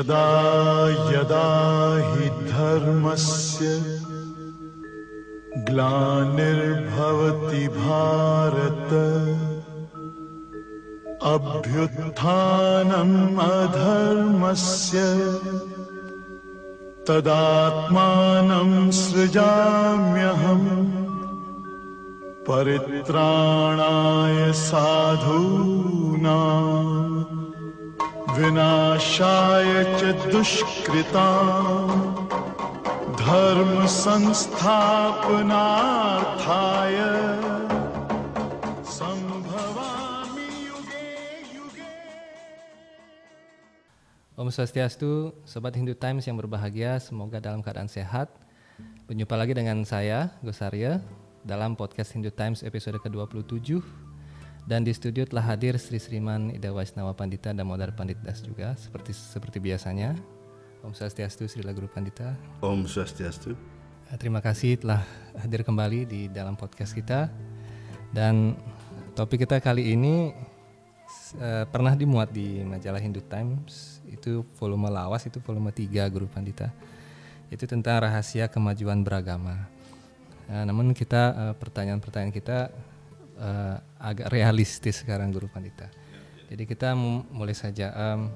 यदा यदा हि धर्मस्य ग्लानिर्भवति भारत अभ्युत्थानम् अधर्मस्य तदात्मानं सृजाम्यहम् परित्राणाय साधूनाम् विनाशाय च दुष्कृताम् धर्म संस्थापनार्थाय संभवामि युगे युगे Om Swastiastu, Sobat Hindu Times yang berbahagia, semoga dalam keadaan sehat. Berjumpa lagi dengan saya, Gus Arya, dalam podcast Hindu Times episode ke-27. dan di studio telah hadir Sri Sriman Ida Waisnawa Pandita dan Modar Pandit Das juga, seperti seperti biasanya. Om Swastiastu, Srila Guru Pandita. Om Swastiastu. Eh, Terima kasih telah hadir kembali di dalam podcast kita. Dan topik kita kali ini eh, pernah dimuat di majalah Hindu Times, itu volume lawas, itu volume 3 Guru Pandita. Itu tentang rahasia kemajuan beragama. Eh, namun kita pertanyaan-pertanyaan kita eh, agak realistis sekarang Guru Pandita. Jadi kita mu- mulai saja. Em,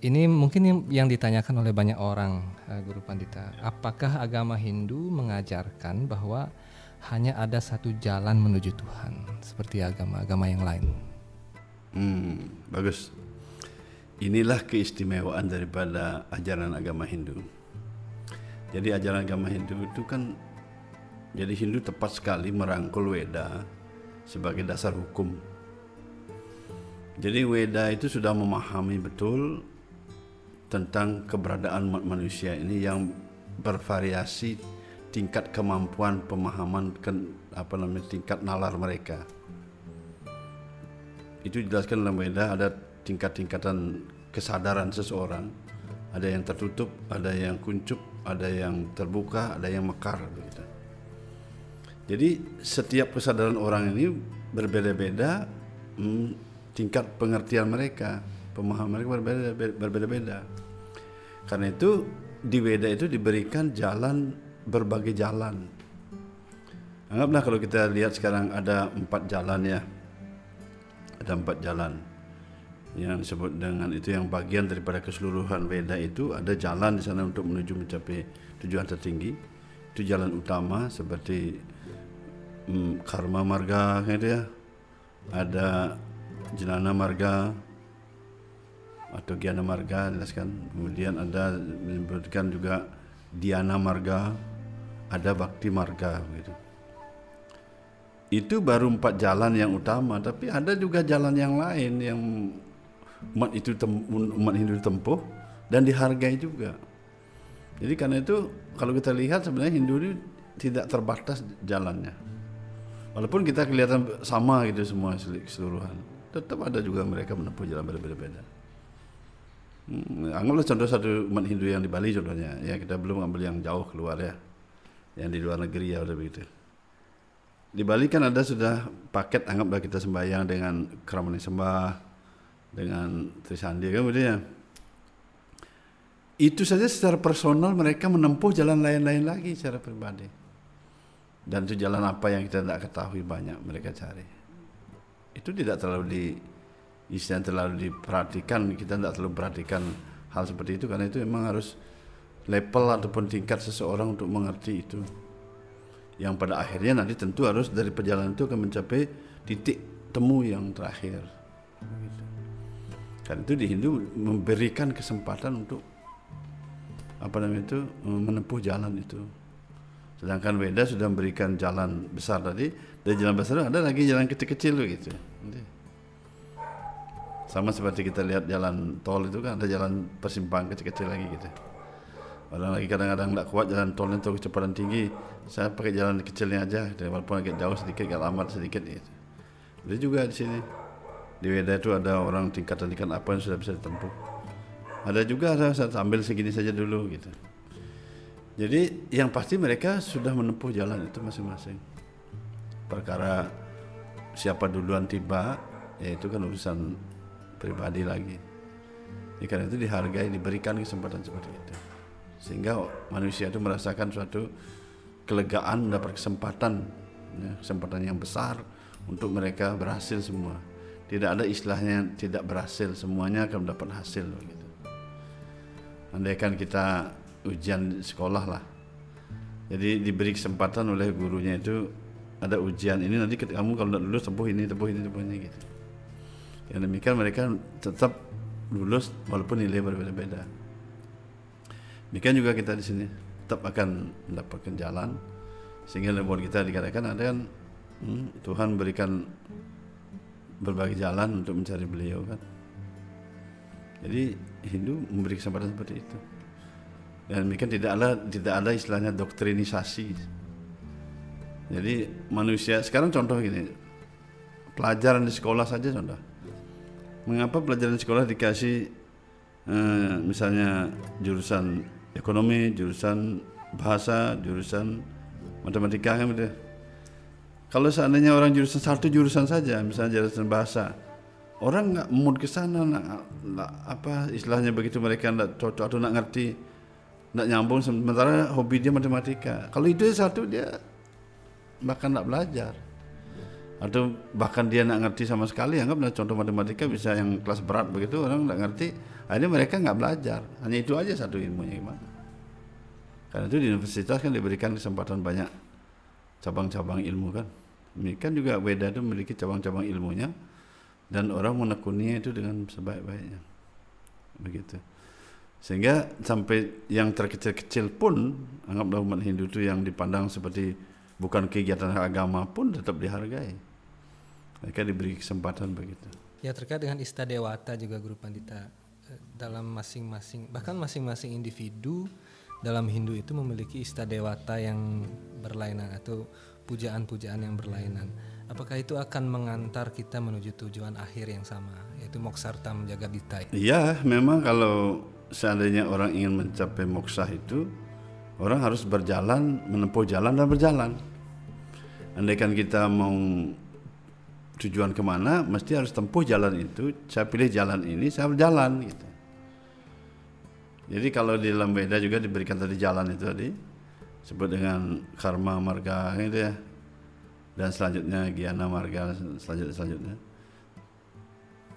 ini mungkin yang- ditanyakan oleh banyak orang, eh, Guru Pandita. Apakah agama Hindu mengajarkan bahwa hanya ada satu jalan menuju Tuhan, seperti agama-agama yang lain? Hmm, bagus. Inilah keistimewaan daripada ajaran agama Hindu. Jadi ajaran agama Hindu itu kan jadi Hindu tepat sekali merangkul Weda sebagai dasar hukum. Jadi Weda itu sudah memahami betul tentang keberadaan manusia ini yang bervariasi tingkat kemampuan pemahaman ken- apa namanya tingkat nalar mereka. Itu dijelaskan dalam Weda ada tingkat-tingkatan kesadaran seseorang. Ada yang tertutup, ada yang kuncup, ada yang terbuka, ada yang mekar begitu. Jadi setiap kesadaran orang ini berbeda-beda hmm, tingkat pengertian mereka, pemahaman mereka berbeda- berbeda-beda. Karena itu di Weda itu diberikan jalan berbagai jalan. Anggaplah kalau kita lihat sekarang ada empat jalan ya, ada empat jalan yang disebut dengan itu yang bagian daripada keseluruhan Weda itu ada jalan di sana untuk menuju mencapai tujuan tertinggi. Itu jalan utama seperti mm, karma marga gitu ya. Ada jenana marga atau Giana Marga jelaskan. Kemudian ada menyebutkan juga Diana Marga, ada Bakti Marga gitu. Itu baru empat jalan yang utama, tapi ada juga jalan yang lain yang umat itu tem- umat Hindu tempuh dan dihargai juga. Jadi karena itu kalau kita lihat sebenarnya Hindu ini tidak terbatas jalannya. Walaupun kita kelihatan sama gitu semua keseluruhan, tetap ada juga mereka menempuh jalan berbeda-beda. Hmm, anggaplah contoh satu umat Hindu yang di Bali contohnya, ya kita belum ambil yang jauh keluar ya, yang di luar negeri ya udah begitu. Di Bali kan ada sudah paket anggaplah kita sembahyang dengan keramani sembah, dengan Trisandi kan begitu ya. Itu saja secara personal mereka menempuh jalan lain-lain lagi secara pribadi. Dan itu jalan apa yang kita tidak ketahui banyak mereka cari. Itu tidak terlalu di istilah terlalu diperhatikan kita tidak terlalu perhatikan hal seperti itu karena itu memang harus level ataupun tingkat seseorang untuk mengerti itu. Yang pada akhirnya nanti tentu harus dari perjalanan itu akan mencapai titik temu yang terakhir. Karena itu di Hindu memberikan kesempatan untuk apa namanya itu menempuh jalan itu sedangkan Weda sudah memberikan jalan besar tadi dari jalan besar ada lagi jalan kecil-kecil gitu. Sama seperti kita lihat jalan tol itu kan ada jalan persimpangan kecil-kecil lagi gitu. Orang lagi kadang-kadang tak kuat jalan tolnya itu kecepatan tinggi, saya pakai jalan kecilnya aja, gitu. walaupun agak jauh sedikit, agak lambat sedikit gitu. Jadi juga di sini di Weda itu ada orang tingkatan-tingkatan apa yang sudah bisa ditempuh. Ada juga ada saya ambil segini saja dulu gitu. Jadi yang pasti mereka sudah menempuh jalan itu masing-masing. Perkara siapa duluan tiba, ya itu kan urusan pribadi lagi. Jadi karena itu dihargai, diberikan kesempatan seperti itu. Sehingga manusia itu merasakan suatu kelegaan mendapat kesempatan, ya, kesempatan yang besar untuk mereka berhasil semua. Tidak ada istilahnya tidak berhasil, semuanya akan mendapat hasil begitu. Andaikan kita ujian sekolah lah, jadi diberi kesempatan oleh gurunya itu ada ujian ini nanti kamu kalau tidak lulus tempuh ini, tempuh ini, tempuh ini gitu. Yang demikian mereka tetap lulus walaupun nilai berbeda-beda. Demikian juga kita di sini tetap akan mendapatkan jalan sehingga buat kita dikatakan ada kan hmm, Tuhan berikan berbagai jalan untuk mencari beliau kan. Jadi Hindu memberi kesempatan seperti itu. Dan demikian tidak ada tidak ada istilahnya doktrinisasi. Jadi manusia sekarang contoh gini, pelajaran di sekolah saja contoh. Mengapa pelajaran di sekolah dikasih eh, misalnya jurusan ekonomi, jurusan bahasa, jurusan matematika kan gitu. Kalau seandainya orang jurusan satu jurusan saja, misalnya jurusan bahasa, orang nggak mood ke sana, apa istilahnya begitu mereka nggak cocok atau nggak ngerti, nggak nyambung. Sementara hobi dia matematika. Kalau itu satu dia bahkan nggak belajar. Atau bahkan dia nggak ngerti sama sekali anggaplah contoh matematika bisa yang kelas berat begitu orang nggak ngerti akhirnya mereka nggak belajar. Hanya itu aja satu ilmunya gimana? Karena itu di universitas kan diberikan kesempatan banyak cabang-cabang ilmu kan. Demikian juga Weda itu memiliki cabang-cabang ilmunya dan orang menekuninya itu dengan sebaik-baiknya. Begitu sehingga sampai yang terkecil-kecil pun anggaplah umat Hindu itu yang dipandang seperti bukan kegiatan agama pun tetap dihargai mereka diberi kesempatan begitu Ya terkait dengan istadewata juga Guru Pandita eh, dalam masing-masing bahkan masing-masing individu dalam Hindu itu memiliki istadewata yang berlainan atau pujaan-pujaan yang berlainan. Apakah itu akan mengantar kita menuju tujuan akhir yang sama yaitu moksarta menjaga dita? Iya, memang kalau seandainya orang ingin mencapai moksa itu, orang harus berjalan, menempuh jalan dan berjalan. Andaikan kita mau tujuan ke mana, mesti harus tempuh jalan itu. Saya pilih jalan ini, saya berjalan gitu. Jadi kalau di dalam Veda juga diberikan tadi jalan itu tadi, sebut dengan karma marga gitu ya. Dan selanjutnya giana marga selanjutnya selanjutnya.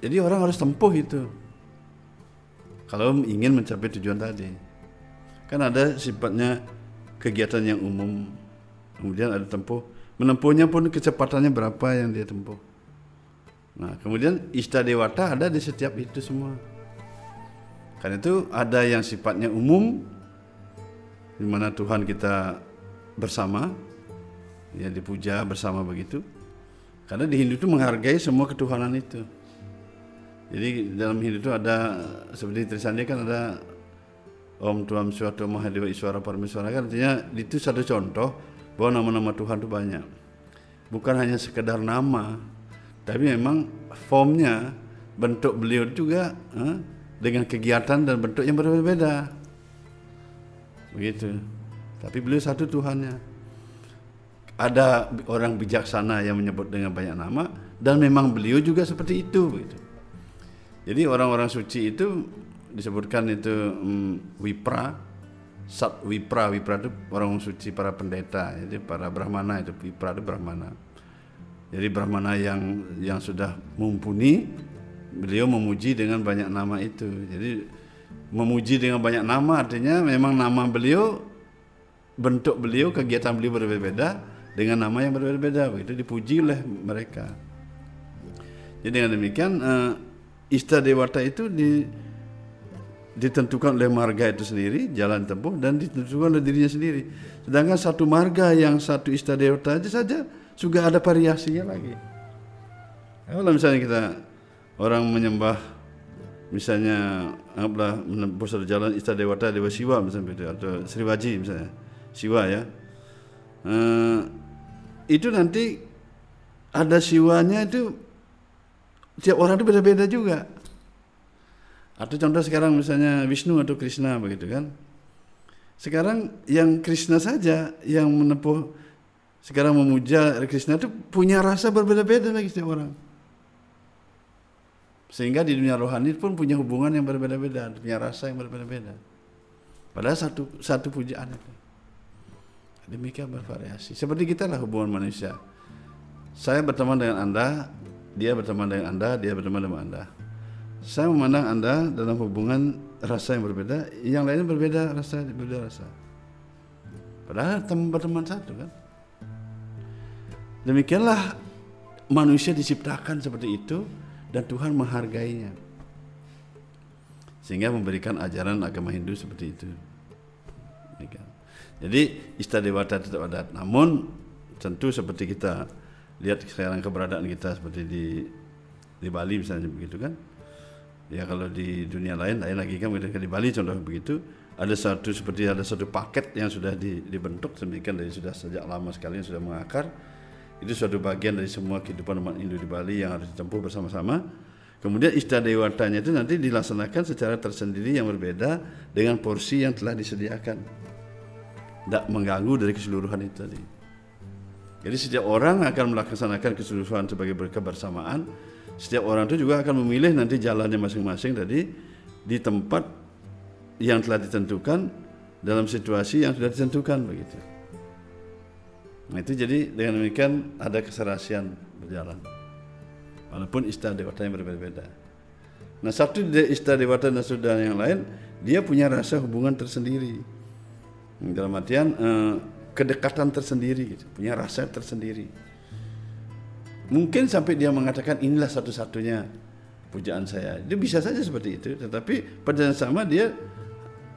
Jadi orang harus tempuh itu. Kalau ingin mencapai tujuan tadi. Kan ada sifatnya kegiatan yang umum. Kemudian ada tempuh. Menempuhnya pun kecepatannya berapa yang dia tempuh. Nah, kemudian istadewata ada di setiap itu semua. Karena itu ada yang sifatnya umum di mana Tuhan kita bersama ya dipuja bersama begitu. Karena di Hindu itu menghargai semua ketuhanan itu. Jadi dalam Hindu itu ada seperti tulisannya kan ada Om Tuam Suatu Mahadewa Iswara Parameswara kan artinya itu satu contoh bahwa nama-nama Tuhan itu banyak. Bukan hanya sekedar nama, tapi memang formnya bentuk beliau juga eh, dengan kegiatan dan bentuk yang berbeda-beda. Begitu. Tapi beliau satu Tuhannya. Ada orang bijaksana yang menyebut dengan banyak nama dan memang beliau juga seperti itu begitu. Jadi orang-orang suci itu disebutkan itu mm, wipra, sat wipra, wipra itu orang suci para pendeta, jadi para brahmana itu wipra itu brahmana. Jadi brahmana yang yang sudah mumpuni, beliau memuji dengan banyak nama itu. Jadi memuji dengan banyak nama artinya memang nama beliau, bentuk beliau, kegiatan beliau berbeda dengan nama yang berbeda-beda, begitu dipuji oleh mereka. Jadi dengan demikian eh, Istadewata itu di, ditentukan oleh marga itu sendiri, jalan tempuh dan ditentukan oleh dirinya sendiri. Sedangkan satu marga yang satu istadewata aja saja juga ada variasinya lagi. Kalau misalnya kita orang menyembah misalnya anggaplah menempuh satu jalan istadewata dewa siwa misalnya begitu atau Sriwaji misalnya siwa ya Eh, itu nanti ada siwanya itu tiap orang itu beda-beda juga. Atau contoh sekarang misalnya Wisnu atau Krishna begitu kan. Sekarang yang Krishna saja yang menempuh sekarang memuja Krishna itu punya rasa berbeda-beda lagi setiap orang. Sehingga di dunia rohani pun punya hubungan yang berbeda-beda, punya rasa yang berbeda-beda. Padahal satu satu pujaan itu. Demikian bervariasi. Seperti kita lah hubungan manusia. Saya berteman dengan Anda, dia berteman dengan Anda, dia berteman dengan Anda. Saya memandang Anda dalam hubungan rasa yang berbeda, yang lainnya berbeda rasa, berbeda rasa. Padahal teman berteman satu kan. Demikianlah manusia diciptakan seperti itu dan Tuhan menghargainya. Sehingga memberikan ajaran agama Hindu seperti itu. Jadi istadewata tetap ada. Namun tentu seperti kita lihat sekarang keberadaan kita seperti di di Bali misalnya begitu kan. Ya kalau di dunia lain lain lagi kan ketika di Bali contoh begitu ada satu seperti ada satu paket yang sudah di, dibentuk sedemikian dari sudah sejak lama sekali yang sudah mengakar itu suatu bagian dari semua kehidupan umat Hindu di Bali yang harus ditempuh bersama-sama. Kemudian istadewatanya itu nanti dilaksanakan secara tersendiri yang berbeda dengan porsi yang telah disediakan. Tidak mengganggu dari keseluruhan itu tadi. Jadi setiap orang akan melaksanakan keseluruhan sebagai kebersamaan. Setiap orang itu juga akan memilih nanti jalannya masing-masing tadi di tempat yang telah ditentukan dalam situasi yang sudah ditentukan begitu. Nah itu jadi dengan demikian ada keserasian berjalan. Walaupun istadewata yang berbeda-beda. Nah satu istadewata dan saudara yang lain, dia punya rasa hubungan tersendiri. Dalam artian eh, kedekatan tersendiri, gitu. punya rasa tersendiri. Mungkin sampai dia mengatakan inilah satu-satunya pujaan saya. Itu bisa saja seperti itu, tetapi pada yang sama dia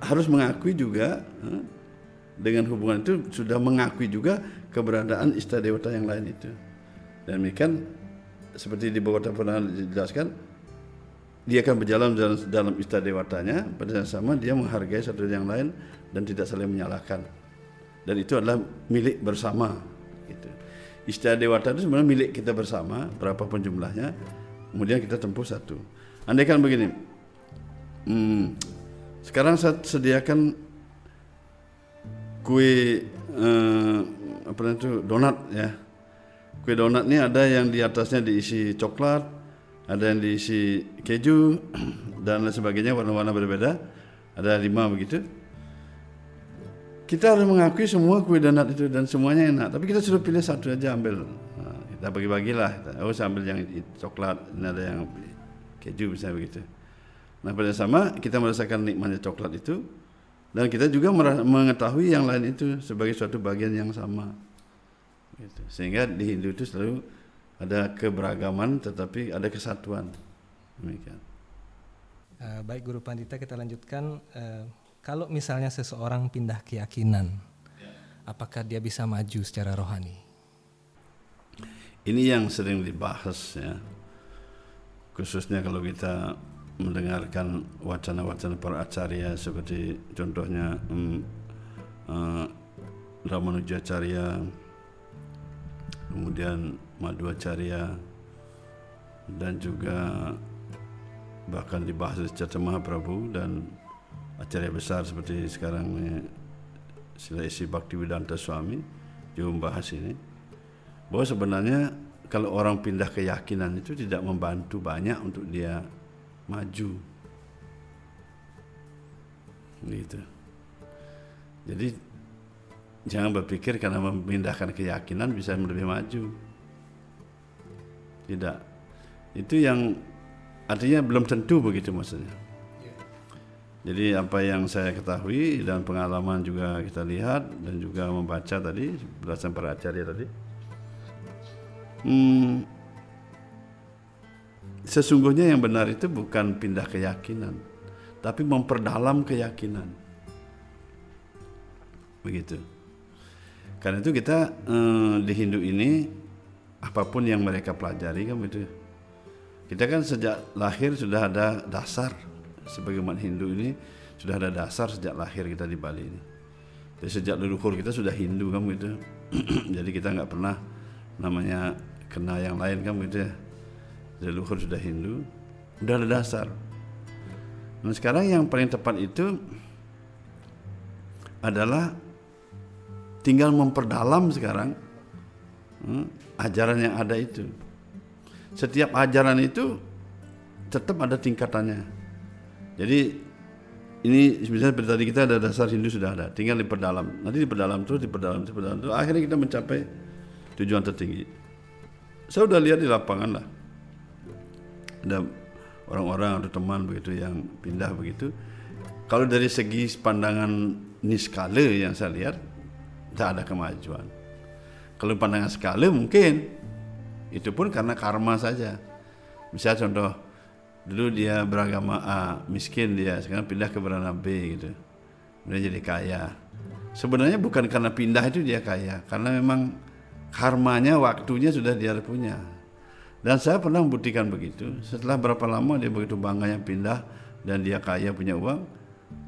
harus mengakui juga eh, dengan hubungan itu sudah mengakui juga keberadaan istadewata yang lain itu. Dan demikian seperti di Bogor pernah dijelaskan, dia akan berjalan dalam, dalam istadewatanya, pada yang sama dia menghargai satu yang lain dan tidak saling menyalahkan. Dan itu adalah milik bersama. Gitu. Istadewata itu sebenarnya milik kita bersama, berapapun jumlahnya, kemudian kita tempuh satu. Andai kan begini, hmm, sekarang saya sediakan kue eh, apa itu donat ya. Kue donat ini ada yang di atasnya diisi coklat, ada yang diisi keju dan lain sebagainya warna-warna berbeda. Ada lima begitu. Kita harus mengakui semua kue donat itu dan semuanya enak. Tapi kita sudah pilih satu aja ambil. Nah, kita bagi-bagilah. Oh saya ambil yang coklat, ini ada yang keju misalnya begitu. Nah pada sama kita merasakan nikmatnya coklat itu dan kita juga mengetahui yang lain itu sebagai suatu bagian yang sama. Gitu. Sehingga di Hindu itu selalu ada keberagaman tetapi ada kesatuan. Demikian. Uh, baik Guru Pandita kita lanjutkan. Uh, kalau misalnya seseorang pindah keyakinan, apakah dia bisa maju secara rohani? Ini yang sering dibahas ya. Khususnya kalau kita mendengarkan wacana-wacana para acarya seperti contohnya um, uh, Ramanujacarya kemudian Madhvacarya dan juga bahkan dibahas di Cata Mahaprabhu dan acarya besar seperti sekarang ini Sila Isi Bhaktivedanta Swami juga membahas ini. Bahwa sebenarnya kalau orang pindah keyakinan itu tidak membantu banyak untuk dia maju. Gitu. Jadi jangan berpikir karena memindahkan keyakinan bisa lebih maju. Tidak. Itu yang artinya belum tentu begitu maksudnya jadi apa yang saya ketahui dan pengalaman juga kita lihat dan juga membaca tadi berdasarkan para acarya tadi hmm, sesungguhnya yang benar itu bukan pindah keyakinan, tapi memperdalam keyakinan. Begitu. Karena itu kita eh, di Hindu ini apa pun yang mereka pelajari kan begitu. Kita kan sejak lahir sudah ada dasar sebagai umat Hindu ini sudah ada dasar sejak lahir kita di Bali ini. Jadi sejak leluhur kita sudah Hindu kan begitu. Jadi kita nggak pernah namanya kena yang lain kan begitu ya leluhur sudah Hindu, sudah ada dasar. Nah sekarang yang paling tepat itu adalah tinggal memperdalam sekarang hmm, ajaran yang ada itu. Setiap ajaran itu tetap ada tingkatannya. Jadi ini misalnya seperti tadi kita ada dasar Hindu sudah ada, tinggal diperdalam. Nanti diperdalam terus, diperdalam, diperdalam terus. Akhirnya kita mencapai tujuan tertinggi. Saya udah lihat di lapangan lah, ada orang-orang atau teman begitu yang pindah begitu. Kalau dari segi pandangan niskala yang saya lihat, tidak ada kemajuan. Kalau pandangan skala mungkin itu pun karena karma saja. Misalnya contoh dulu dia beragama A, miskin dia, sekarang pindah ke beragama B gitu. Dia jadi kaya. Sebenarnya bukan karena pindah itu dia kaya, karena memang karmanya waktunya sudah dia punya. Dan saya pernah membuktikan begitu. Setelah berapa lama dia begitu bangganya pindah dan dia kaya punya uang.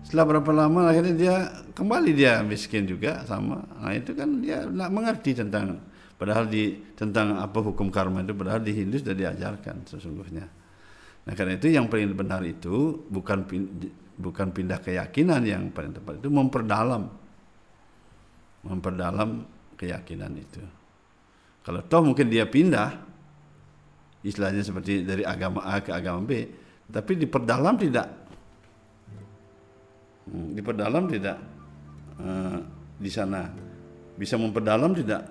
Setelah berapa lama akhirnya dia kembali dia miskin juga sama. Nah itu kan dia tidak mengerti tentang padahal di tentang apa hukum karma itu padahal di Hindu sudah diajarkan sesungguhnya. Nah karena itu yang paling benar itu bukan bukan pindah keyakinan yang paling tepat itu memperdalam. Memperdalam keyakinan itu. Kalau toh mungkin dia pindah istilahnya seperti dari agama A ke agama B, tapi diperdalam tidak? Hmm, diperdalam tidak? Uh, di sana. Bisa memperdalam tidak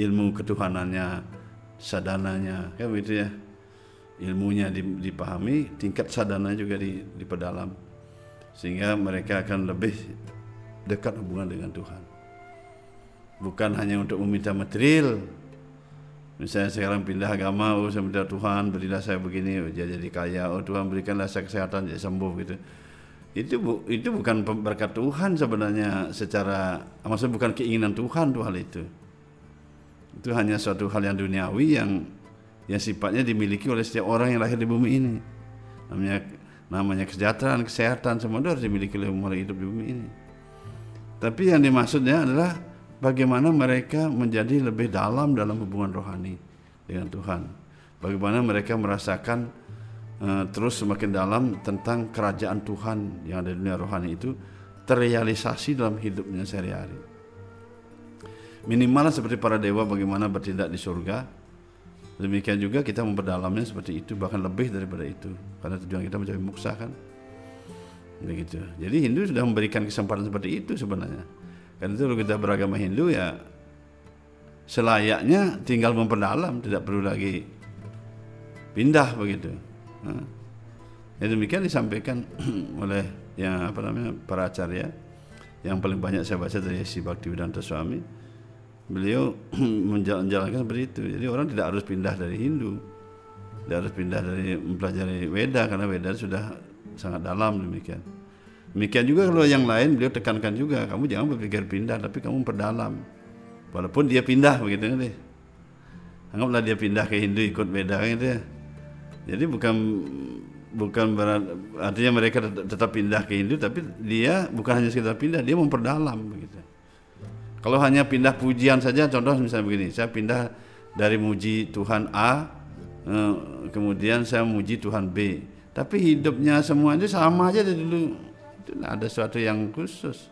ilmu ketuhanannya sadananya kan begitu ya ilmunya dipahami tingkat sadana juga diperdalam. Sehingga mereka akan lebih dekat hubungan dengan Tuhan. Bukan hanya untuk meminta material. Misalnya sekarang pindah agama oh saya minta Tuhan berilah saya begini oh, jadi kaya oh Tuhan berikanlah saya kesehatan jadi sembuh gitu. Itu bu, itu bukan berkat Tuhan sebenarnya secara maksudnya bukan keinginan Tuhan tuh hal itu. Itu hanya suatu hal yang duniawi yang yang sifatnya dimiliki oleh setiap orang yang lahir di bumi ini namanya namanya kesejahteraan kesehatan semua itu harus dimiliki oleh orang hidup di bumi ini tapi yang dimaksudnya adalah bagaimana mereka menjadi lebih dalam dalam hubungan rohani dengan Tuhan bagaimana mereka merasakan Eh, terus semakin dalam tentang kerajaan Tuhan yang ada di dunia rohani itu terrealisasi dalam hidupnya sehari-hari. Minimal seperti para dewa bagaimana bertindak di surga. Demikian juga kita memperdalamnya seperti itu bahkan lebih daripada itu karena tujuan kita mencapai muksa kan. Begitu. Jadi Hindu sudah memberikan kesempatan seperti itu sebenarnya. Karena itu kalau kita beragama Hindu ya selayaknya tinggal memperdalam, tidak perlu lagi pindah begitu. Nah, ya demikian disampaikan oleh yang apa namanya para acarya yang paling banyak saya baca dari si Bhaktivedanta Swami beliau menjalankan seperti itu. Jadi orang tidak harus pindah dari Hindu. Tidak harus pindah dari mempelajari Weda karena Weda sudah sangat dalam demikian. Demikian juga kalau yang lain beliau tekankan juga kamu jangan berpikir pindah tapi kamu perdalam walaupun dia pindah begitu kan anggaplah dia pindah ke Hindu ikut Weda gitu ya. Jadi bukan bukan berat, artinya mereka tetap pindah ke Hindu tapi dia bukan hanya sekedar pindah, dia memperdalam begitu. Kalau hanya pindah pujian saja contoh misalnya begini, saya pindah dari muji Tuhan A eh, kemudian saya muji Tuhan B. Tapi hidupnya semua itu sama aja dari dulu. Itu ada sesuatu yang khusus.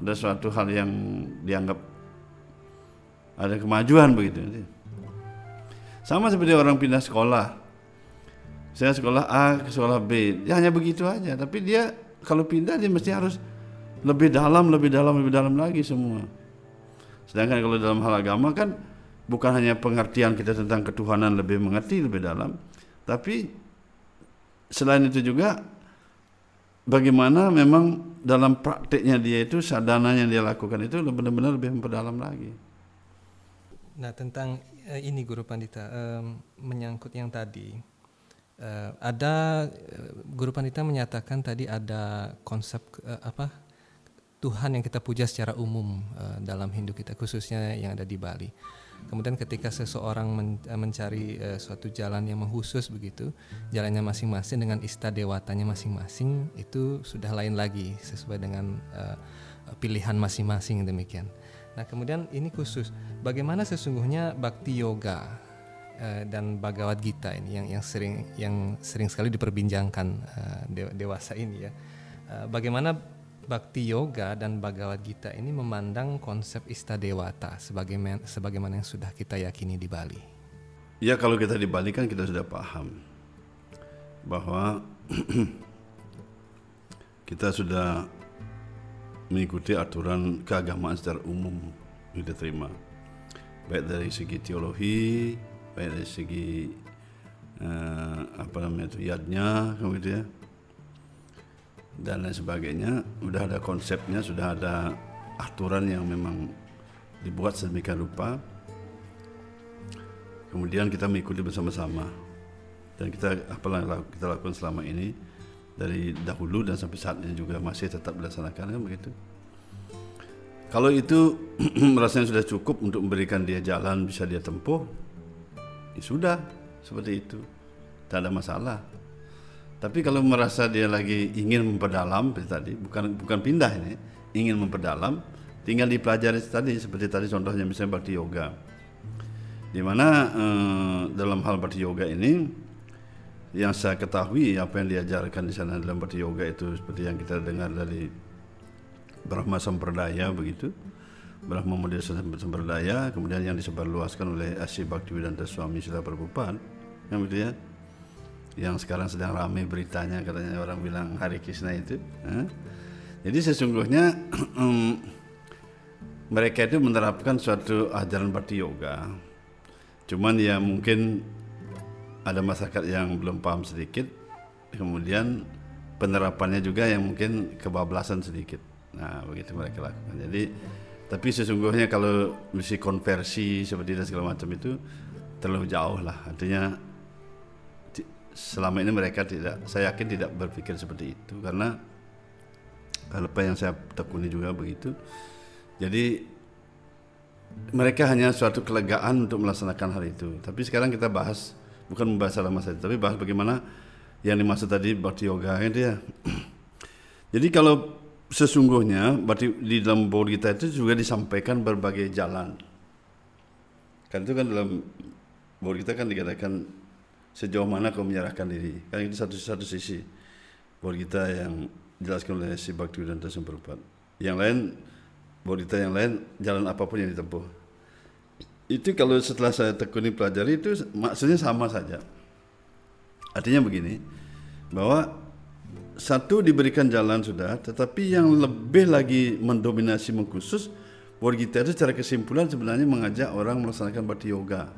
Ada suatu hal yang dianggap ada kemajuan begitu. Sama seperti orang pindah sekolah saya sekolah A ke sekolah B ya hanya begitu aja tapi dia kalau pindah dia mesti harus lebih dalam lebih dalam lebih dalam lagi semua sedangkan kalau dalam hal agama kan bukan hanya pengertian kita tentang ketuhanan lebih mengerti lebih dalam tapi selain itu juga bagaimana memang dalam praktiknya dia itu sadana yang dia lakukan itu benar-benar lebih memperdalam lagi. Nah tentang uh, ini Guru Pandita um, menyangkut yang tadi uh, ada uh, guru pandita menyatakan tadi ada konsep uh, apa Tuhan yang kita puja secara umum uh, dalam Hindu kita khususnya yang ada di Bali. Kemudian ketika seseorang men, mencari uh, suatu jalan yang mengkhusus begitu, jalannya masing-masing dengan istadewatanya masing-masing itu sudah lain lagi sesuai dengan uh, pilihan masing-masing demikian. Nah, kemudian ini khusus bagaimana sesungguhnya bakti yoga Eh, dan Bhagavad Gita ini yang yang sering yang sering sekali diperbincangkan uh, dewasa ini ya. Uh, bagaimana Bhakti Yoga dan Bhagavad Gita ini memandang konsep istadewata sebagaimana sebagaimana yang sudah kita yakini di Bali. Ya kalau kita di Bali kan kita sudah paham. bahwa kita sudah mengikuti aturan keagamaan secara umum kita terima baik dari segi teologi baik dari segi eh, apa namanya itu yadnya kemudian dan lain sebagainya sudah ada konsepnya sudah ada aturan yang memang dibuat sedemikian rupa. Kemudian kita mengikuti bersama-sama. Dan kita apa yang kita lakukan selama ini dari dahulu dan sampai saat ini juga masih tetap dilaksanakan kan begitu? Kalau itu rasanya sudah cukup untuk memberikan dia jalan bisa dia tempuh ya sudah seperti itu. Tak ada masalah tapi kalau merasa dia lagi ingin memperdalam tadi bukan bukan pindah ini ingin memperdalam tinggal dipelajari tadi seperti tadi contohnya misalnya bakti yoga. Di mana eh, dalam hal bakti yoga ini yang saya ketahui apa yang diajarkan di sana dalam bakti yoga itu seperti yang kita dengar dari Brahma Sampradaya begitu. Brahma Model Sampradaya kemudian yang disebarluaskan oleh Asy Bhaktivedanta Swami Sila Prabhupada yang begitu ya yang sekarang sedang ramai beritanya katanya orang bilang Hari Krishna itu eh? jadi sesungguhnya mereka itu menerapkan suatu ajaran bakti yoga cuman ya mungkin ada masyarakat yang belum paham sedikit, kemudian penerapannya juga yang mungkin kebablasan sedikit. Nah, begitu mereka lakukan. Jadi, tapi sesungguhnya kalau misi konversi seperti dan segala macam itu terlalu jauh lah. Artinya selama ini mereka tidak, saya yakin tidak berpikir seperti itu karena apa yang saya tekuni juga begitu. Jadi mereka hanya suatu kelegaan untuk melaksanakan hal itu. Tapi sekarang kita bahas bukan membahas lama saja, tapi bahas bagaimana yang dimaksud tadi bakti yoga itu ya. Jadi kalau sesungguhnya berarti di dalam board kita itu juga disampaikan berbagai jalan. Kan itu kan dalam board kita kan dikatakan sejauh mana kau menyerahkan diri. Kan itu satu satu sisi board kita yang dijelaskan oleh si Bakti dan Tasumperpat. Yang lain board kita yang lain jalan apa pun yang ditempuh itu kalau setelah saya tekuni pelajari itu maksudnya sama saja. Artinya begini, bahwa satu diberikan jalan sudah, tetapi yang lebih lagi mendominasi mengkhusus, buat kita itu secara kesimpulan sebenarnya mengajak orang melaksanakan bakti yoga.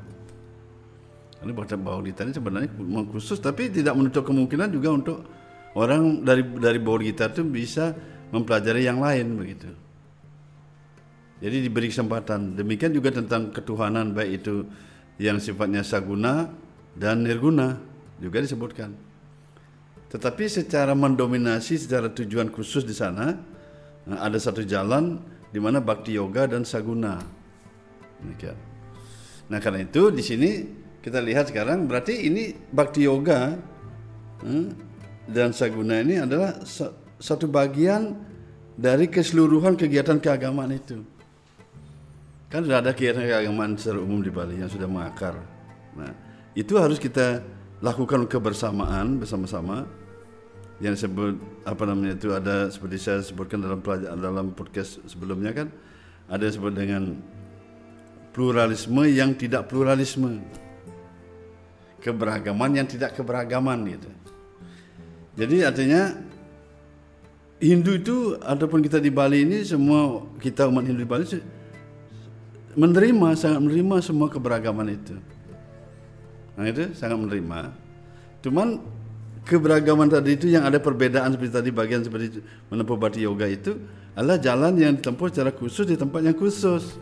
Ini bahwa kita ini sebenarnya mengkhusus, tapi tidak menutup kemungkinan juga untuk orang dari dari bawah kita itu bisa mempelajari yang lain begitu. Jadi diberi kesempatan. Demikian juga tentang ketuhanan baik itu yang sifatnya saguna dan nirguna juga disebutkan. Tetapi secara mendominasi secara tujuan khusus di sana eh, ada satu jalan di mana bakti yoga dan saguna. Nah karena itu di sini kita lihat sekarang berarti ini bakti yoga eh, dan saguna ini adalah satu bagian dari keseluruhan kegiatan keagamaan itu. Kan sudah ada kegiatan keagamaan secara umum di Bali yang sudah mengakar. Nah, itu harus kita lakukan kebersamaan bersama-sama. Yang disebut apa namanya itu ada seperti saya sebutkan dalam pelajaran dalam podcast sebelumnya kan ada disebut dengan pluralisme yang tidak pluralisme. Keberagaman yang tidak keberagaman gitu. Jadi artinya Hindu itu ataupun kita di Bali ini semua kita umat Hindu di Bali menerima sangat menerima semua keberagaman itu. Nah itu sangat menerima. Cuman keberagaman tadi itu yang ada perbedaan seperti tadi bagian seperti menempuh bati yoga itu adalah jalan yang ditempuh secara khusus di tempat yang khusus.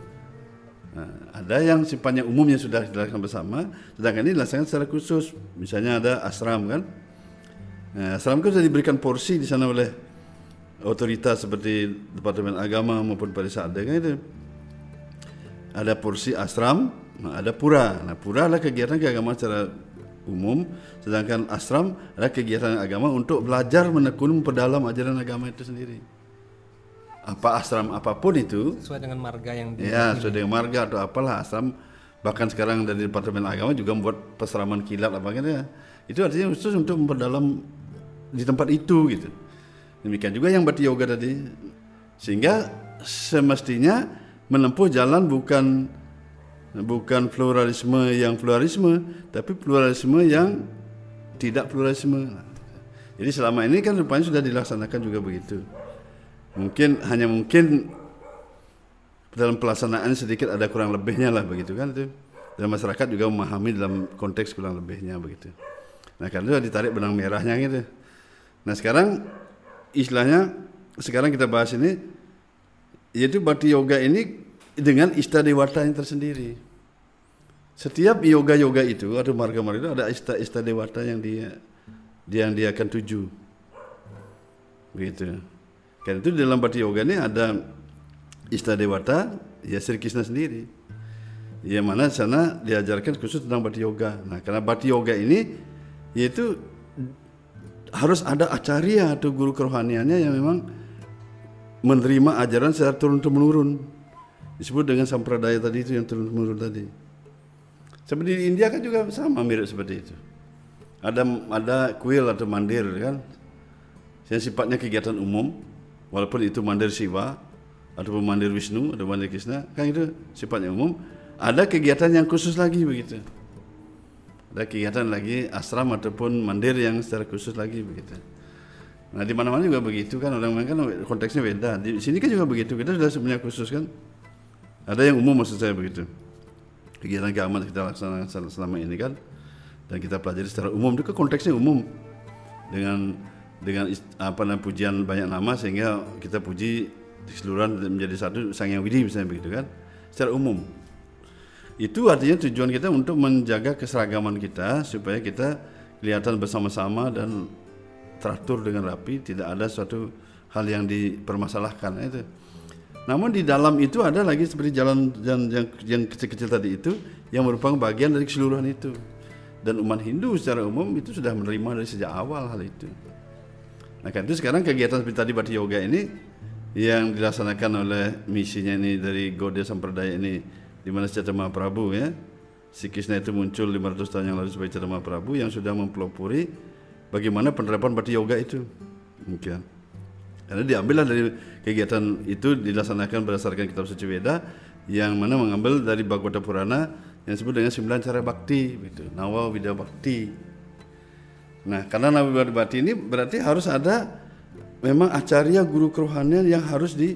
Nah, ada yang sifatnya umum yang sudah dilakukan bersama, sedangkan ini dilaksanakan secara khusus. Misalnya ada asram kan. Nah, asram kan sudah diberikan porsi di sana oleh otoritas seperti Departemen Agama maupun Parisada kan itu ada porsi asram, ada pura. Nah, pura adalah kegiatan keagamaan secara umum, sedangkan asram adalah kegiatan agama untuk belajar menekun memperdalam ajaran agama itu sendiri. Apa asram apa pun itu sesuai dengan marga yang di Ya, sesuai dengan marga atau apalah asram bahkan sekarang dari Departemen Agama juga membuat peseraman kilat apa gitu ya. Itu artinya khusus untuk memperdalam di tempat itu gitu. Demikian juga yang berarti yoga tadi. Sehingga semestinya menempuh jalan bukan bukan pluralisme yang pluralisme tapi pluralisme yang tidak pluralisme. Jadi selama ini kan rupanya sudah dilaksanakan juga begitu. Mungkin hanya mungkin dalam pelaksanaan sedikit ada kurang lebihnya lah begitu kan itu. Dan masyarakat juga memahami dalam konteks kurang lebihnya begitu. Nah karena itu ditarik benang merahnya gitu. Nah sekarang istilahnya sekarang kita bahas ini yaitu Bhakti Yoga ini dengan istadewata yang tersendiri. Setiap yoga-yoga itu atau marga-marga itu ada ista istadewata yang dia yang dia akan tuju. Begitu. Karena itu dalam Bhakti Yoga ini ada istadewata ya Sri Krishna sendiri. Yang mana sana diajarkan khusus tentang Bhakti Yoga. Nah, karena Bhakti Yoga ini yaitu harus ada acarya atau guru kerohaniannya yang memang menerima ajaran secara turun temurun disebut dengan sampradaya tadi itu yang turun temurun tadi seperti di India kan juga sama mirip seperti itu ada ada kuil atau mandir kan yang sifatnya kegiatan umum walaupun itu mandir Siwa ataupun mandir Wisnu atau mandir Krishna kan itu sifatnya umum ada kegiatan yang khusus lagi begitu ada kegiatan lagi asram ataupun mandir yang secara khusus lagi begitu Nah di mana-mana juga begitu kan orang kan konteksnya beda. Di sini kan juga begitu. Kita sudah sebenarnya khusus kan. Ada yang umum maksud saya begitu. Kegiatan keagamaan kita laksanakan selama ini kan dan kita pelajari secara umum itu kan konteksnya umum dengan dengan apa namanya pujian banyak nama sehingga kita puji keseluruhan menjadi satu sang yang widi misalnya begitu kan secara umum itu artinya tujuan kita untuk menjaga keseragaman kita supaya kita kelihatan bersama-sama dan teratur dengan rapi, tidak ada suatu hal yang dipermasalahkan itu. Namun di dalam itu ada lagi seperti jalan yang yang, yang kecil-kecil tadi itu yang merupakan bagian dari keseluruhan itu. Dan umat Hindu secara umum itu sudah menerima dari sejak awal hal itu. Nah kan itu sekarang kegiatan seperti tadi Bhakti Yoga ini yang dilaksanakan oleh misinya ini dari Gaudiya Sampradaya ini di mana Chaitanya Mahaprabhu ya. Si Krishna itu muncul 500 tahun yang lalu sebagai Chaitanya Mahaprabhu yang sudah mempelopori bagaimana penerapan Bhakti Yoga itu. Demikian. Karena diambillah dari kegiatan itu dilaksanakan berdasarkan kitab suci Weda yang mana mengambil dari Bhagavata Purana yang disebut dengan sembilan cara bakti gitu. Nawa Widya Bakti. Nah, karena Nawa Widya Bakti ini berarti harus ada memang acarya guru kerohanian yang harus di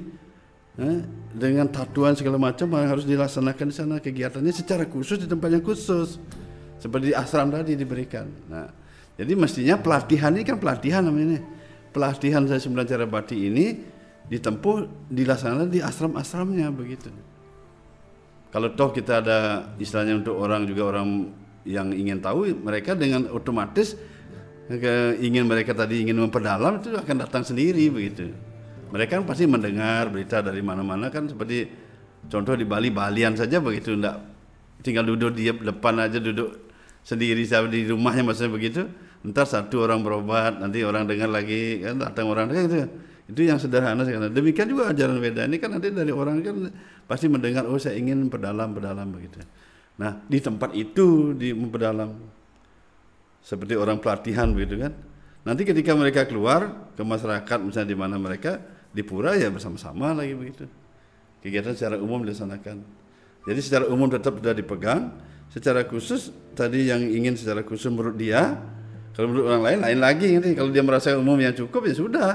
eh, dengan tatuan segala macam yang harus dilaksanakan di sana kegiatannya secara khusus di tempat yang khusus seperti di ashram tadi diberikan. Nah, jadi mestinya pelatihan ini kan pelatihan namanya. Pelatihan saya sembilan cara bakti ini ditempuh dilaksanakan di asram-asramnya begitu. Kalau toh kita ada istilahnya untuk orang juga orang yang ingin tahu, mereka dengan otomatis ingin mereka tadi ingin memperdalam itu akan datang sendiri begitu. Mereka kan pasti mendengar berita dari mana-mana kan seperti contoh di Bali Balian saja begitu enggak tinggal duduk di depan aja duduk sendiri di rumahnya maksudnya begitu Ntar satu orang berobat, nanti orang dengar lagi, kan datang orang kayak gitu. Itu yang sederhana sekarang. Demikian juga ajaran beda ini kan nanti dari orang kan pasti mendengar, oh saya ingin berdalam, berdalam begitu. Nah di tempat itu di memperdalam seperti orang pelatihan begitu kan. Nanti ketika mereka keluar ke masyarakat misalnya di mana mereka di pura ya bersama-sama lagi begitu. Kegiatan secara umum dilaksanakan. Jadi secara umum tetap sudah dipegang. Secara khusus tadi yang ingin secara khusus menurut dia kalau menurut orang lain lain lagi nanti kalau dia merasa umum yang cukup ya sudah.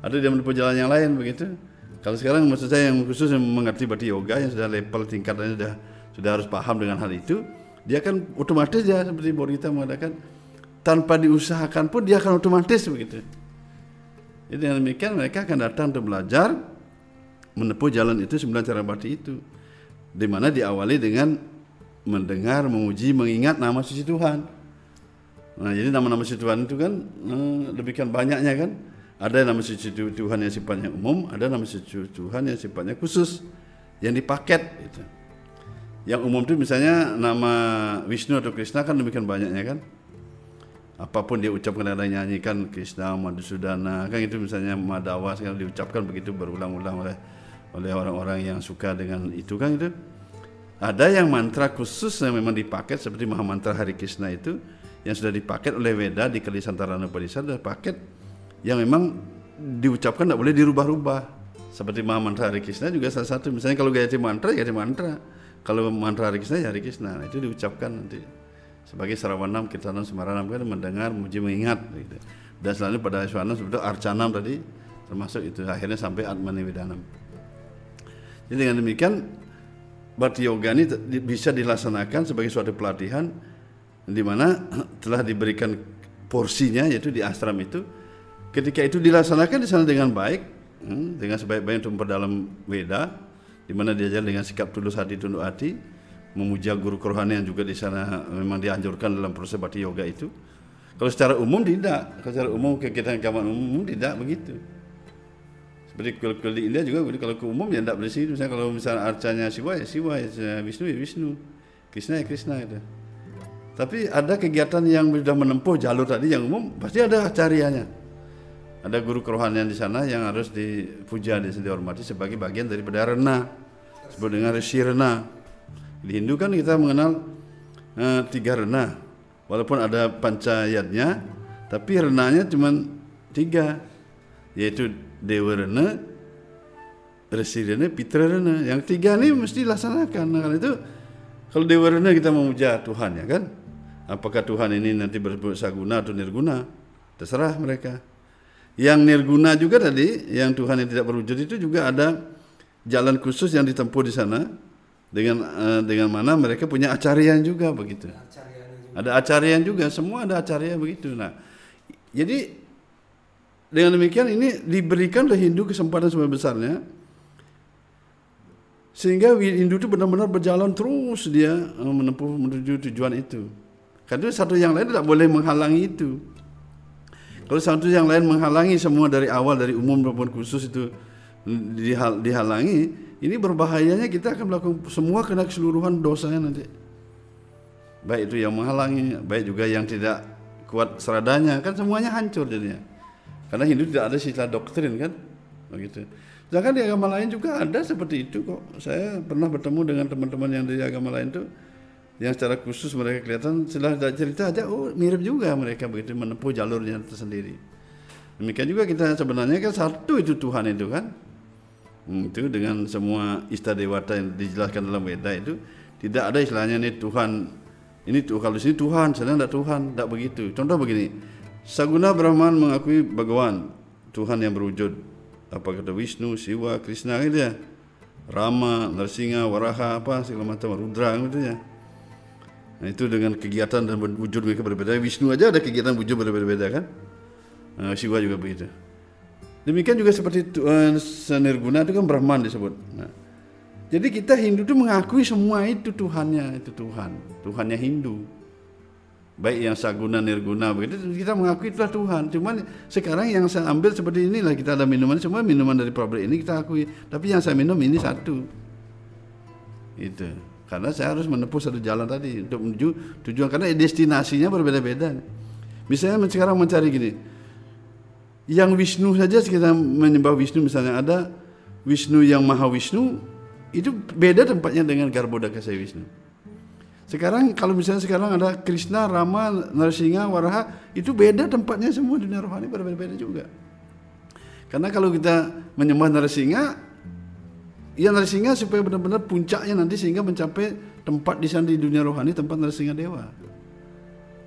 Ada dia menempuh jalan yang lain begitu. Kalau sekarang maksud saya yang khusus yang mengerti bati yoga yang sudah level tingkatannya sudah sudah harus paham dengan hal itu, dia akan otomatis ya seperti Borita mengatakan tanpa diusahakan pun dia akan otomatis begitu. Jadi dengan demikian mereka akan datang untuk belajar menempuh jalan itu sembilan cara bati itu. Di mana diawali dengan mendengar, memuji, mengingat nama suci Tuhan. Nah, jadi nama-nama suci Tuhan itu kan eh, demikian banyaknya kan. Ada nama suci Tuhan yang sifatnya umum, ada nama suci Tuhan yang sifatnya khusus yang dipaket gitu. Yang umum itu misalnya nama Wisnu atau Krishna kan demikian banyaknya kan. Apa pun dia ucapkan ada nyanyikan Krishna, Madhusudana, kan itu misalnya Madawa sekarang diucapkan begitu berulang-ulang oleh oleh orang-orang yang suka dengan itu kan itu. Ada yang mantra khusus yang memang dipaket seperti Maha Mantra Hari Krishna itu yang sudah dipaket oleh Weda di Kalisantara Upanishad adalah paket yang memang diucapkan tidak boleh dirubah-rubah. Seperti mantra Hari Krishna juga salah satu. Misalnya kalau Gayatri mantra, Gayatri mantra. Kalau mantra Hari Krishna, ya Hari Krishna. Nah, itu diucapkan nanti sebagai Sarawanam, Kirtanam, Semaranam kan mendengar, muji, mengingat gitu. Dan selanjutnya pada Swanam sebetulnya Arcanam tadi termasuk itu akhirnya sampai Atmani Vedanam. Jadi dengan demikian Bhakti Yoga ini bisa dilaksanakan sebagai suatu pelatihan di mana telah diberikan porsinya yaitu di ashram itu ketika itu dilaksanakan di sana dengan baik hmm, dengan sebaik-baik untuk memperdalam Weda di mana diajar dengan sikap tulus hati tunduk hati memuja guru kerohanian juga di sana memang dianjurkan dalam proses bhakti yoga itu kalau secara umum tidak kalau secara umum kegiatan keagamaan umum tidak begitu seperti kul di India juga kalau ke umum ya tidak situ. Misalnya kalau misalnya arcanya Siwa ya Siwa, ya Wisnu ya Wisnu, Krishna ya Krishna itu. Tapi ada kegiatan yang sudah menempuh jalur tadi yang umum pasti ada acaryanya. Ada guru kerohanian di sana yang harus dipuja dan dihormati sebagai bagian daripada rena. Sebut dengan Rishi Rena. Di Hindu kan kita mengenal eh, tiga rena. Walaupun ada pancayatnya, tapi renanya cuma tiga yaitu Dewa Rena, Resi Rena, Pitra Rena. Yang tiga ini mesti dilaksanakan. Nah, karena itu kalau Dewa Rena kita memuja Tuhan ya kan. Apakah Tuhan ini nanti bersebut saguna atau nirguna? Terserah mereka. Yang nirguna juga tadi, yang Tuhan yang tidak berwujud itu juga ada jalan khusus yang ditempuh di sana dengan eh, dengan mana mereka punya acarian juga begitu. Ada acarian juga, semua ada acarian begitu. Nah, jadi dengan demikian ini diberikan oleh Hindu kesempatan sebesar besarnya sehingga Hindu itu benar-benar berjalan terus dia eh, menempuh menuju tujuan itu. Karena satu yang lain tidak boleh menghalangi itu. Kalau satu yang lain menghalangi semua dari awal dari umum maupun khusus itu dihal, dihalangi, ini berbahayanya kita akan melakukan semua kena keseluruhan dosanya nanti. Baik itu yang menghalangi, baik juga yang tidak kuat seradanya, kan semuanya hancur jadinya. Karena Hindu tidak ada sila doktrin kan, begitu. Sedangkan di agama lain juga ada seperti itu kok. Saya pernah bertemu dengan teman-teman yang dari agama lain tuh, yang secara khusus mereka kelihatan setelah cerita aja, oh mirip juga mereka begitu menempuh jalurnya tersendiri. Demikian juga kita sebenarnya kan satu itu Tuhan itu kan, Hmm, itu dengan semua ista dewata yang dijelaskan dalam Weda itu tidak ada istilahnya nih Tuhan ini tuh kalau sini Tuhan sedang tidak Tuhan tidak begitu. Contoh begini Saguna Brahman mengakui Bhagawan Tuhan yang berwujud. Apa kata Wisnu Siwa Krishna gitu ya. Rama Narsinga Waraha apa segala macam Rudra gitu ya nah itu dengan kegiatan dan wujud mereka berbeda Wisnu aja ada kegiatan wujud berbeda-beda kan Nah, Siwa juga begitu Demikian juga seperti uh, Sanirguna itu kan Brahman disebut. Nah, jadi kita Hindu itu mengakui semua itu Tuhannya, itu Tuhan, Tuhannya Hindu. Baik yang Saguna, Nirguna begitu kita mengakui itulah Tuhan. Cuman sekarang yang saya ambil seperti inilah kita ada minuman semua minuman dari pabrik ini kita akui. Tapi yang saya minum ini satu. Itu. Karena saya harus menempuh satu jalan tadi untuk menuju tujuan karena destinasinya berbeda-beda. Misalnya sekarang mencari gini, yang Wisnu saja kita menyembah Wisnu misalnya ada Wisnu yang Maha Wisnu itu beda tempatnya dengan Garbhodaka Saya Wisnu. Sekarang kalau misalnya sekarang ada Krishna, Rama, Narsinga, Waraha itu beda tempatnya semua dunia rohani berbeda-beda juga. Karena kalau kita menyembah Narsinga ya Narsinga supaya benar-benar puncaknya nanti sehingga mencapai tempat di sana di dunia rohani tempat Narsinga Dewa.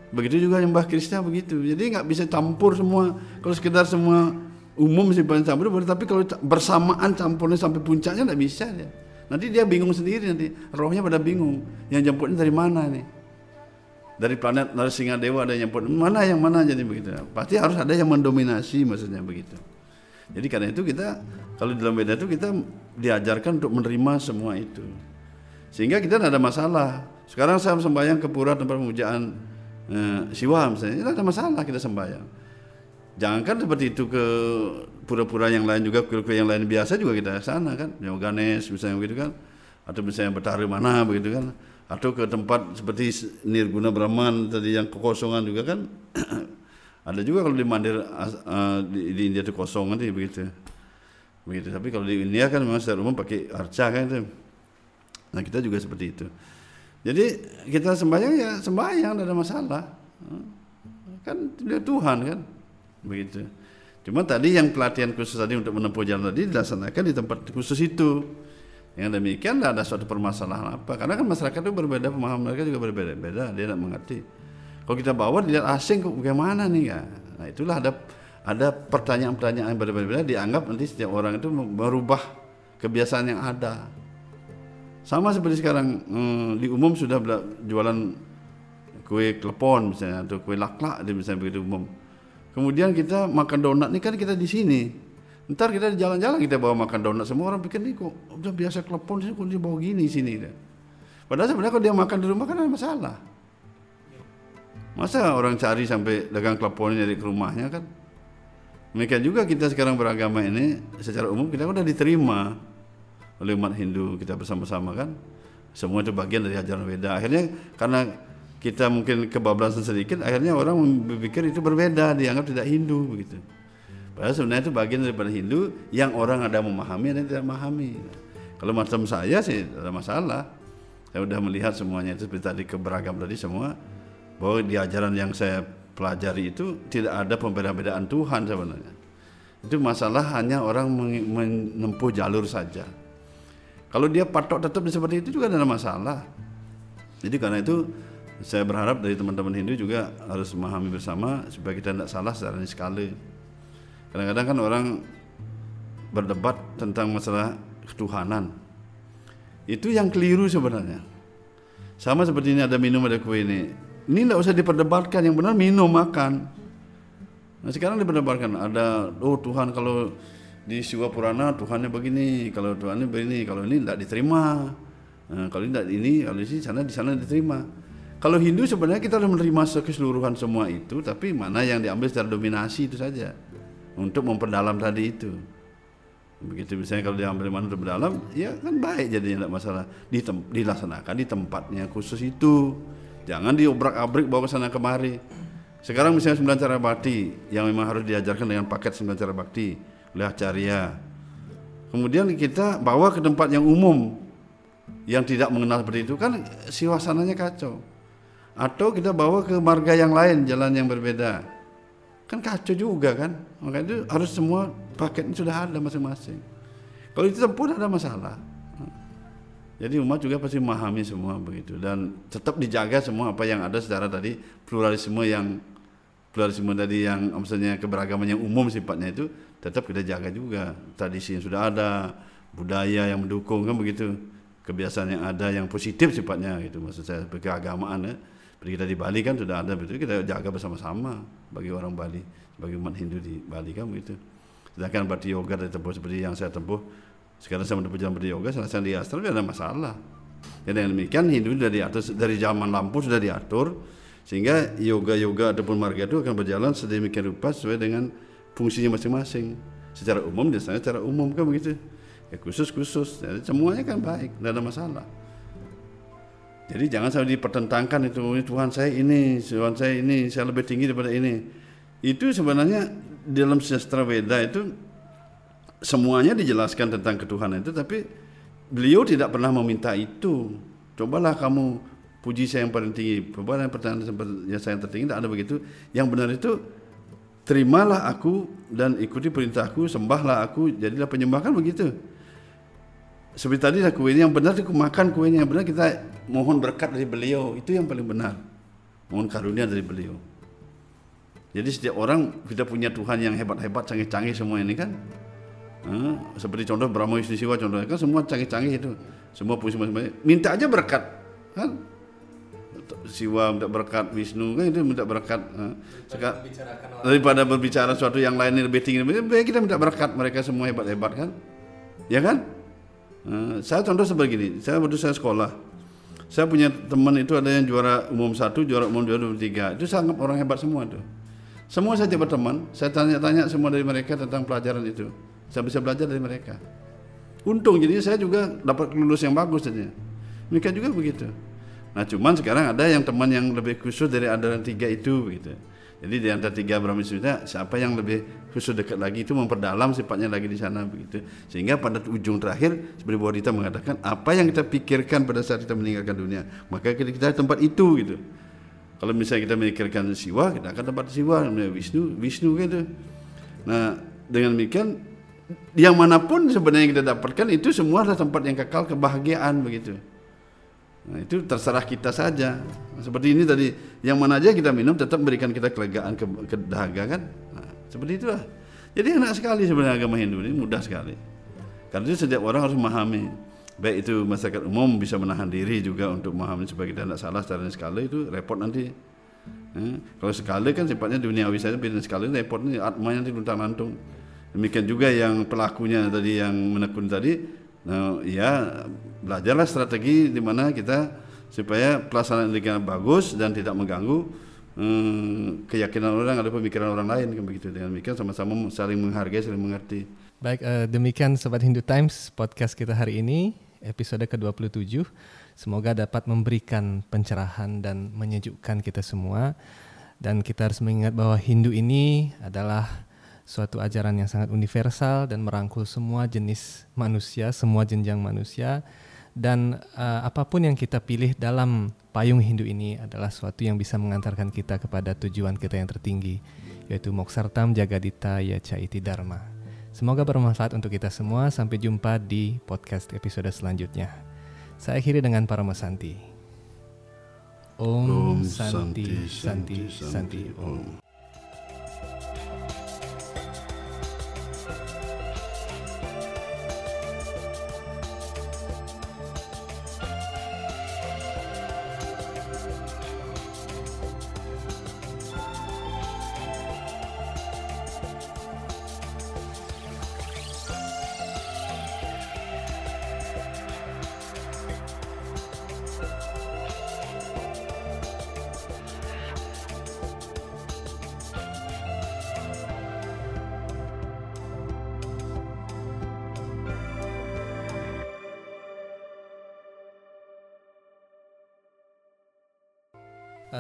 Begitu juga nyembah Krishna begitu. Jadi nggak bisa campur semua. Kalau sekedar semua umum sih paling campur tapi kalau bersamaan campurnya sampai puncaknya nggak bisa ya. Nanti dia bingung sendiri nanti. Rohnya pada bingung. Yang jemputnya dari mana nih? Dari planet Narsinga Dewa ada yang jemput. Mana yang mana jadi begitu. Pasti harus ada yang mendominasi maksudnya begitu. Jadi karena itu kita kalau dalam beda itu kita diajarkan untuk menerima semua itu. Sehingga kita tidak ada masalah. Sekarang saya sembahyang ke pura tempat pemujaan eh, siwa misalnya, tidak ada masalah kita sembahyang. Jangankan seperti itu ke pura-pura yang lain juga, kuil-kuil yang lain biasa juga kita sana kan, yang Ganesh misalnya begitu kan, atau misalnya Betari mana begitu kan, atau ke tempat seperti Nirguna Brahman tadi yang kekosongan juga kan, ada juga kalau di Mandir uh, di, di India itu kosong nanti begitu, begitu. Tapi kalau di India kan memang secara umum pakai arca kan itu. Nah kita juga seperti itu. Jadi kita sembahyang ya sembahyang tidak ada masalah. Kan dia Tuhan kan. Begitu. Cuma tadi yang pelatihan khusus tadi untuk menempuh jalan tadi dilaksanakan di tempat khusus itu. Yang demikian tidak ada suatu permasalahan apa. Karena kan masyarakat itu berbeda, pemahaman mereka juga berbeda-beda. Dia tidak mengerti. Kalau kita bawa dilihat asing bagaimana nih ya? Nah itulah ada ada pertanyaan-pertanyaan yang berbeda-beda dianggap nanti setiap orang itu merubah kebiasaan yang ada. Sama seperti sekarang hmm, di umum sudah jualan kue klepon misalnya atau kue laklak dia misalnya begitu umum. Kemudian kita makan donat ini kan kita di sini. Ntar kita di jalan-jalan kita bawa makan donat semua orang pikir nih kok udah biasa klepon sih kok dia bawa gini sini. Padahal sebenarnya kalau dia makan di rumah kan ada masalah. Masa orang cari sampai dagang klepon dari ke rumahnya kan? Demikian juga kita sekarang beragama ini secara umum kita udah diterima oleh umat Hindu kita bersama-sama kan. Semua itu bagian dari ajaran Weda. Akhirnya karena kita mungkin kebablasan sedikit, akhirnya orang berpikir itu berbeda, dianggap tidak Hindu begitu. Padahal sebenarnya itu bagian daripada Hindu yang orang ada memahami dan tidak memahami. Kalau macam saya sih ada masalah. Saya sudah melihat semuanya itu seperti tadi keberagam tadi semua bahwa di ajaran yang saya pelajari itu tidak ada pembeda-bedaan Tuhan sebenarnya. Itu masalah hanya orang menempuh jalur saja. Kalau dia patok tetap seperti itu juga tidak ada masalah. Jadi karena itu saya berharap dari teman-teman Hindu juga harus memahami bersama supaya kita tidak salah secara niskala. Kadang-kadang kan orang berdebat tentang masalah ketuhanan. Itu yang keliru sebenarnya. Sama seperti ini ada minum ada kue ini. Ini tidak usah diperdebatkan, yang benar minum makan. Nah sekarang diperdebatkan ada oh Tuhan kalau di Siwa Purana Tuhannya begini, kalau Tuhannya begini, kalau ini tidak diterima. Nah, kalau tidak ini, kalau di sana di sana diterima. Kalau Hindu sebenarnya kita harus menerima keseluruhan semua itu, tapi mana yang diambil secara dominasi itu saja untuk memperdalam tadi itu. Begitu misalnya kalau diambil mana untuk berdalam, ya kan baik jadinya tidak masalah. Ditem- dilaksanakan di tempatnya khusus itu. Jangan diobrak-abrik bawa ke sana kemari. Sekarang misalnya sembilan cara bakti yang memang harus diajarkan dengan paket sembilan cara bakti oleh acarya. Kemudian kita bawa ke tempat yang umum yang tidak mengenal seperti itu kan suasananya kacau. Atau kita bawa ke marga yang lain, jalan yang berbeda. Kan kacau juga kan. Maka itu harus semua paketnya sudah ada masing-masing. Kalau itu pun ada masalah. Jadi umat juga pasti memahami semua begitu. Dan tetap dijaga semua apa yang ada secara tadi pluralisme yang pluralisme tadi yang maksudnya keberagaman yang umum sifatnya itu tetap kita jaga juga. Tradisi yang sudah ada budaya yang mendukung kan begitu. Kebiasaan yang ada yang positif sifatnya gitu maksud saya keagamaan ya. Seperti kita di Bali kan sudah ada begitu. Kita jaga bersama-sama bagi orang Bali bagi umat Hindu di Bali kan begitu. Sedangkan berarti yoga dari tempuh seperti yang saya tempuh sekarang saya menempuh jalan yoga saya di astral tidak ada masalah. Ya dengan demikian Hindu sudah diatur dari zaman lampu sudah diatur sehingga yoga-yoga ataupun marga itu akan berjalan sedemikian rupa sesuai dengan fungsinya masing-masing. Secara umum biasanya secara umum kan begitu? Ya khusus khusus jadi semuanya kan baik tidak ada masalah. Jadi jangan sampai dipertentangkan itu "Ini Tuhan saya ini Tuhan saya ini saya lebih tinggi daripada ini. Itu sebenarnya dalam sastra Weda itu semuanya dijelaskan tentang ketuhanan itu tapi beliau tidak pernah meminta itu. Cobalah kamu puji saya yang paling tinggi yang pertanyaan yang saya yang tertinggi tidak ada begitu. Yang benar itu terimalah aku dan ikuti perintahku sembahlah aku jadilah penyembah. Kan begitu? Seperti tadi lah kue yang benar itu makan kuenya yang benar kita mohon berkat dari beliau. Itu yang paling benar. Mohon karunia dari beliau. Jadi setiap orang kita punya Tuhan yang hebat-hebat canggih-canggih semua ini kan Eh, seperti contoh Brahma Wisnu Siwa contohnya kan semua canggih-canggih itu. Semua punya semua minta aja berkat kan? Siwa minta berkat Wisnu kan itu minta berkat eh. Seka- daripada berbicara sesuatu yang lain yang lebih tinggi lebih kita minta berkat mereka semua hebat-hebat kan? Ya kan? Eh, saya contoh seperti gini saya waktu saya sekolah saya punya teman itu ada yang juara umum satu juara umum dua dua tiga. Itu sangat orang hebat semua tuh semua saya coba teman saya tanya-tanya semua dari mereka tentang pelajaran itu saya bisa belajar dari mereka. Untung jadi saya juga dapat lulus yang bagus saja mereka juga begitu. Nah cuman sekarang ada yang teman yang lebih khusus dari antara tiga itu begitu jadi di antara tiga Brahma Suda siapa yang lebih khusus dekat lagi itu memperdalam sifatnya lagi di sana begitu. Sehingga pada ujung terakhir seperti Bu Adita mengatakan apa yang kita pikirkan pada saat kita meninggalkan dunia maka kita, kita tempat itu gitu. Kalau misalnya kita memikirkan Siwa kita akan tempat Siwa Wisnu Wisnu gitu. Nah dengan demikian yang mana pun sebenarnya kita dapatkan itu semua adalah tempat yang kekal kebahagiaan begitu. Nah, itu terserah kita saja. Seperti ini tadi, yang mana aja kita minum tetap memberikan kita kelegaan, ke, ke dahaga kan. Nah, seperti itulah. Jadi enak sekali sebenarnya agama Hindu ini mudah sekali. Karena itu setiap orang harus memahami. Baik itu masyarakat umum bisa menahan diri juga untuk memahami supaya kita tidak salah secara skala itu repot nanti. Eh, kalau sekali kan sifatnya duniawi saja, bila sekali repot nih atmanya nanti luntang lantung. Demikian juga yang pelakunya tadi yang menekun tadi, nah, ya belajarlah strategi di mana kita supaya pelaksanaan kita bagus dan tidak mengganggu hmm, keyakinan orang atau pemikiran orang lain kan begitu dengan demikian sama-sama saling menghargai saling mengerti Baik, eh, demikian Sobat Hindu Times podcast kita hari ini, episode ke-27. Semoga dapat memberikan pencerahan dan menyejukkan kita semua. Dan kita harus mengingat bahwa Hindu ini adalah suatu ajaran yang sangat universal dan merangkul semua jenis manusia, semua jenjang manusia. Dan eh, apa pun yang kita pilih dalam payung Hindu ini adalah suatu yang bisa mengantarkan kita kepada tujuan kita yang tertinggi, yaitu Moksartam Jagadita Yacaiti Dharma. Semoga bermanfaat untuk kita semua. Sampai jumpa di podcast episode selanjutnya. Saya akhiri dengan para Santi. Om, Santi, Santi, Santi, Om.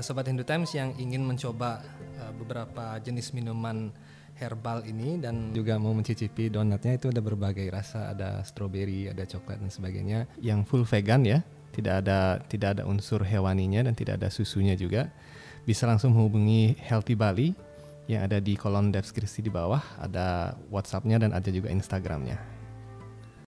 Sobat Hindu Times yang ingin mencoba uh, beberapa jenis minuman herbal ini dan juga mau mencicipi donatnya itu ada berbagai rasa, ada stroberi, ada coklat dan sebagainya yang full vegan ya. Tidak ada tidak ada unsur hewaninya dan tidak ada susunya juga. Bisa langsung menghubungi Healthy Bali yang ada di kolom deskripsi di bawah, ada WhatsAppnya dan ada juga Instagramnya.